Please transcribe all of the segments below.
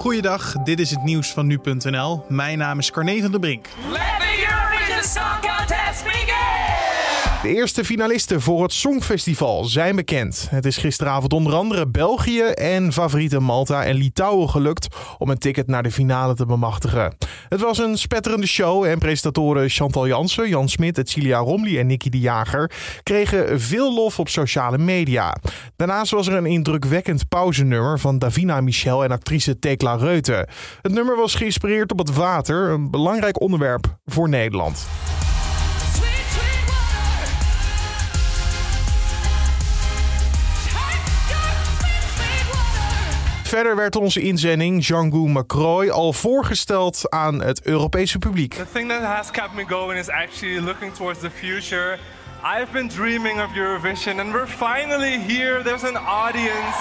Goeiedag, dit is het nieuws van nu.nl. Mijn naam is Carne van der Brink. Let the Eurovision Song Contest begin! De eerste finalisten voor het Songfestival zijn bekend. Het is gisteravond onder andere België en favoriete Malta en Litouwen gelukt om een ticket naar de finale te bemachtigen. Het was een spetterende show en presentatoren Chantal Jansen, Jan Smit, Celia Romley en Nicky de Jager kregen veel lof op sociale media. Daarnaast was er een indrukwekkend pauzenummer van Davina Michel en actrice Tekla Reuten. Het nummer was geïnspireerd op het water, een belangrijk onderwerp voor Nederland. Verder werd onze inzending Django Macroy al voorgesteld aan het Europese publiek. The thing that has kept me going is actually looking towards the future. I've been dreaming of Eurovision and we're finally here. There's an audience.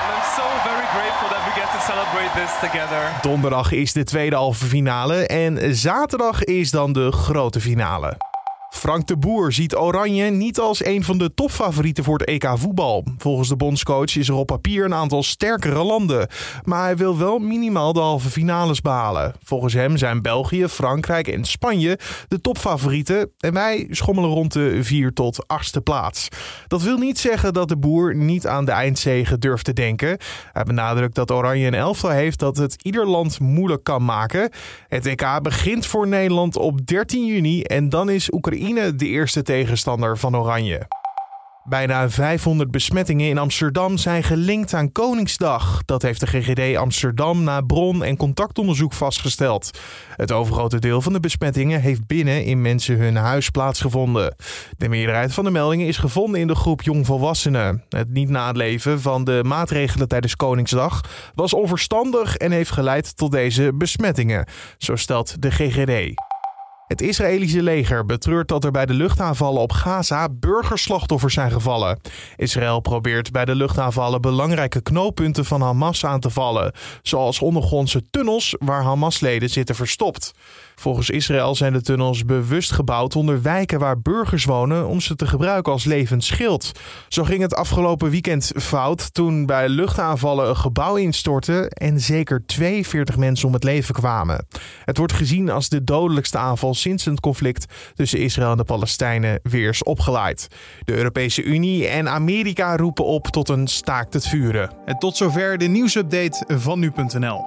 And I'm so very grateful that we get to celebrate this together. Donderdag is de tweede halve finale en zaterdag is dan de grote finale. Frank de Boer ziet Oranje niet als een van de topfavorieten voor het EK voetbal. Volgens de bondscoach is er op papier een aantal sterkere landen. Maar hij wil wel minimaal de halve finales behalen. Volgens hem zijn België, Frankrijk en Spanje de topfavorieten. En wij schommelen rond de 4 tot 8ste plaats. Dat wil niet zeggen dat de Boer niet aan de eindzege durft te denken. Hij benadrukt dat Oranje een elftal heeft dat het ieder land moeilijk kan maken. Het EK begint voor Nederland op 13 juni en dan is De eerste tegenstander van Oranje. Bijna 500 besmettingen in Amsterdam zijn gelinkt aan Koningsdag. Dat heeft de GGD Amsterdam na bron- en contactonderzoek vastgesteld. Het overgrote deel van de besmettingen heeft binnen in mensen hun huis plaatsgevonden. De meerderheid van de meldingen is gevonden in de groep jongvolwassenen. Het niet naleven van de maatregelen tijdens Koningsdag was onverstandig en heeft geleid tot deze besmettingen, zo stelt de GGD. Het Israëlische leger betreurt dat er bij de luchtaanvallen op Gaza burgerslachtoffers zijn gevallen. Israël probeert bij de luchtaanvallen belangrijke knooppunten van Hamas aan te vallen, zoals ondergrondse tunnels waar Hamas-leden zitten verstopt. Volgens Israël zijn de tunnels bewust gebouwd onder wijken waar burgers wonen om ze te gebruiken als levend schild. Zo ging het afgelopen weekend fout toen bij luchtaanvallen een gebouw instortte en zeker 42 mensen om het leven kwamen. Het wordt gezien als de dodelijkste aanval sinds het conflict tussen Israël en de Palestijnen weer is opgeleid. De Europese Unie en Amerika roepen op tot een staakt het vuren. En tot zover de nieuwsupdate van nu.nl.